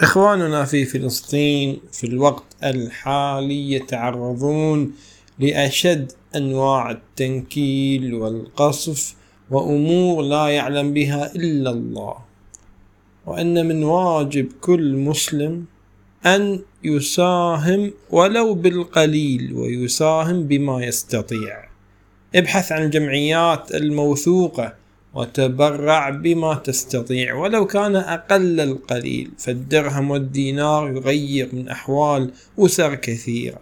إخواننا في فلسطين في الوقت الحالي يتعرضون لأشد أنواع التنكيل والقصف وأمور لا يعلم بها إلا الله وأن من واجب كل مسلم أن يساهم ولو بالقليل ويساهم بما يستطيع. ابحث عن الجمعيات الموثوقة وتبرع بما تستطيع. ولو كان أقل القليل فالدرهم والدينار يغير من أحوال أسر كثيرة.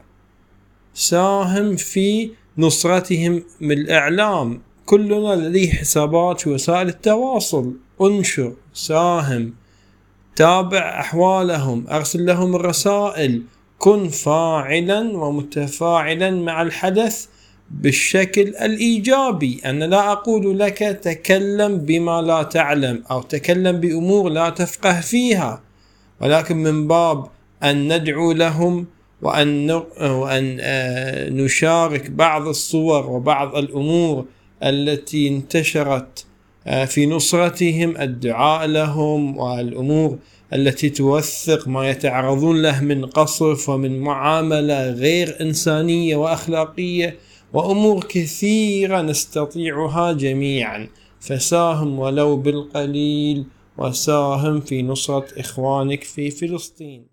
ساهم في نصرتهم بالإعلام كلنا لديه حسابات في وسائل التواصل. انشر ساهم. تابع أحوالهم. أرسل لهم الرسائل. كن فاعلا ومتفاعلا مع الحدث. بالشكل الإيجابي. أنا لا أقول لك تكلم بما لا تعلم أو تكلم بأمور لا تفقه فيها ولكن من باب أن ندعو لهم وأن وأن آه، نشارك بعض الصور وبعض الأمور التي انتشرت آه، في نصرتهم الدعاء لهم والأمور التي توثق ما يتعرضون له من قصف ومن معاملة غير إنسانية وأخلاقية. وأمور كثيرة نستطيعها جميعا. فساهم ولو بالقليل وساهم في نصرة إخوانك في فلسطين.